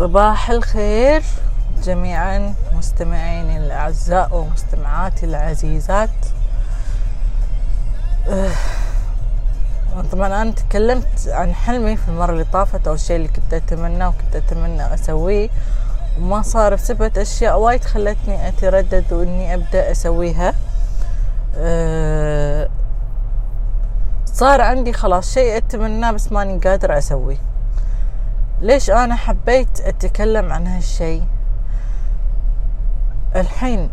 صباح الخير جميعا مستمعيني الأعزاء ومستمعاتي العزيزات. أه، طبعا أنا تكلمت عن حلمي في المرة اللي طافت أو الشيء اللي كنت أتمناه وكنت أتمنى أسويه وما صار بسبب أشياء وايد خلتني أتردد وإني أبدأ أسويها. أه، صار عندي خلاص شيء أتمناه بس ماني قادر أسويه. ليش أنا حبيت أتكلم عن هالشي؟ الحين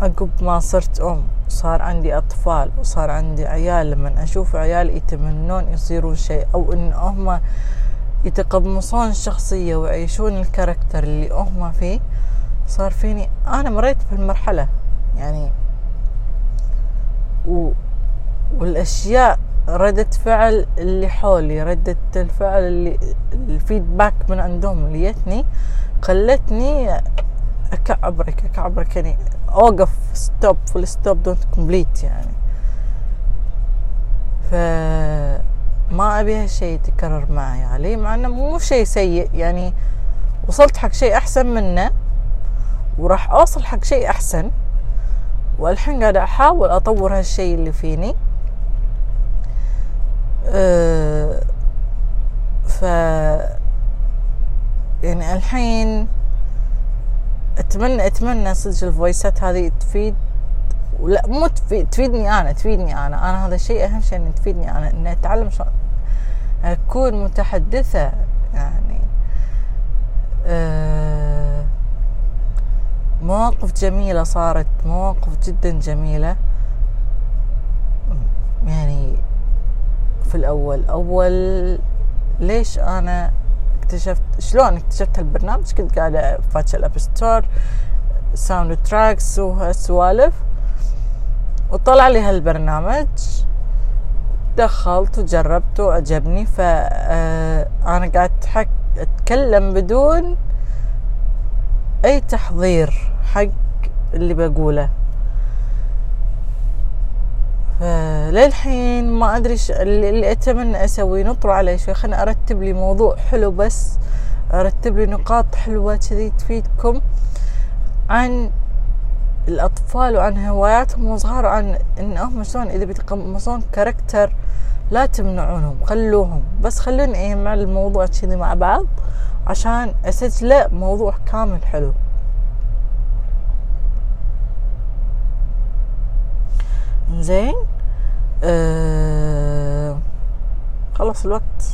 عقب ما صرت أم صار عندي أطفال وصار عندي عيال. لما أشوف عيال يتمنون يصيرون شيء أو إن هم يتقمصون الشخصية ويعيشون الكاركتر اللي هم فيه صار فيني أنا مريت بهالمرحلة. يعني و... والأشياء ردة فعل اللي حولي ردة الفعل اللي ال feedback من عندهم اللي جتني خلتني أكعبرك أكعبرك يعني أوقف stop full stop don't complete يعني. ف ما أبي هالشيء يتكرر معي علي مع إنه مو شيء سيء يعني. وصلت حق شيء أحسن منه وراح أوصل حق شيء أحسن والحين قاعدة أحاول أطور هالشيء اللي فيني. ف يعني الحين اتمنى أتمنى صدق الفويسات هذه تفيد ولا مو تفيد تفيدني أنا تفيدني أنا. أنا هذا الشيء أهم شيء ان تفيدني أنا اني أتعلم شلون أكون متحدثة يعني أه مواقف جميلة صارت مواقف جدا جميلة. يعني في الأول. أول ليش أنا اكتشفت شلون اكتشفت هالبرنامج؟ كنت قاعدة فاتحة ال App Store soundtracks وهالسوالف. وطلع لي هالبرنامج. دخلت وجربت وعجبني فأنا قاعد حك أتكلم بدون أي تحضير حق اللي بقوله. للحين ما أدري اللي أتمنى أسويه. نطر عليه شوي. خليني أرتب لي موضوع حلو بس. أرتب لي نقاط حلوة كذي تفيدكم. عن الأطفال وعن هواياتهم وصغار وعن إن هم شلون إذا بيتقمصون كاركتر لا تمنعونهم خلوهم. بس خلوني إيه مع الموضوع كذي مع بعض عشان أسجله موضوع كامل حلو. زين؟ آه خلص الوقت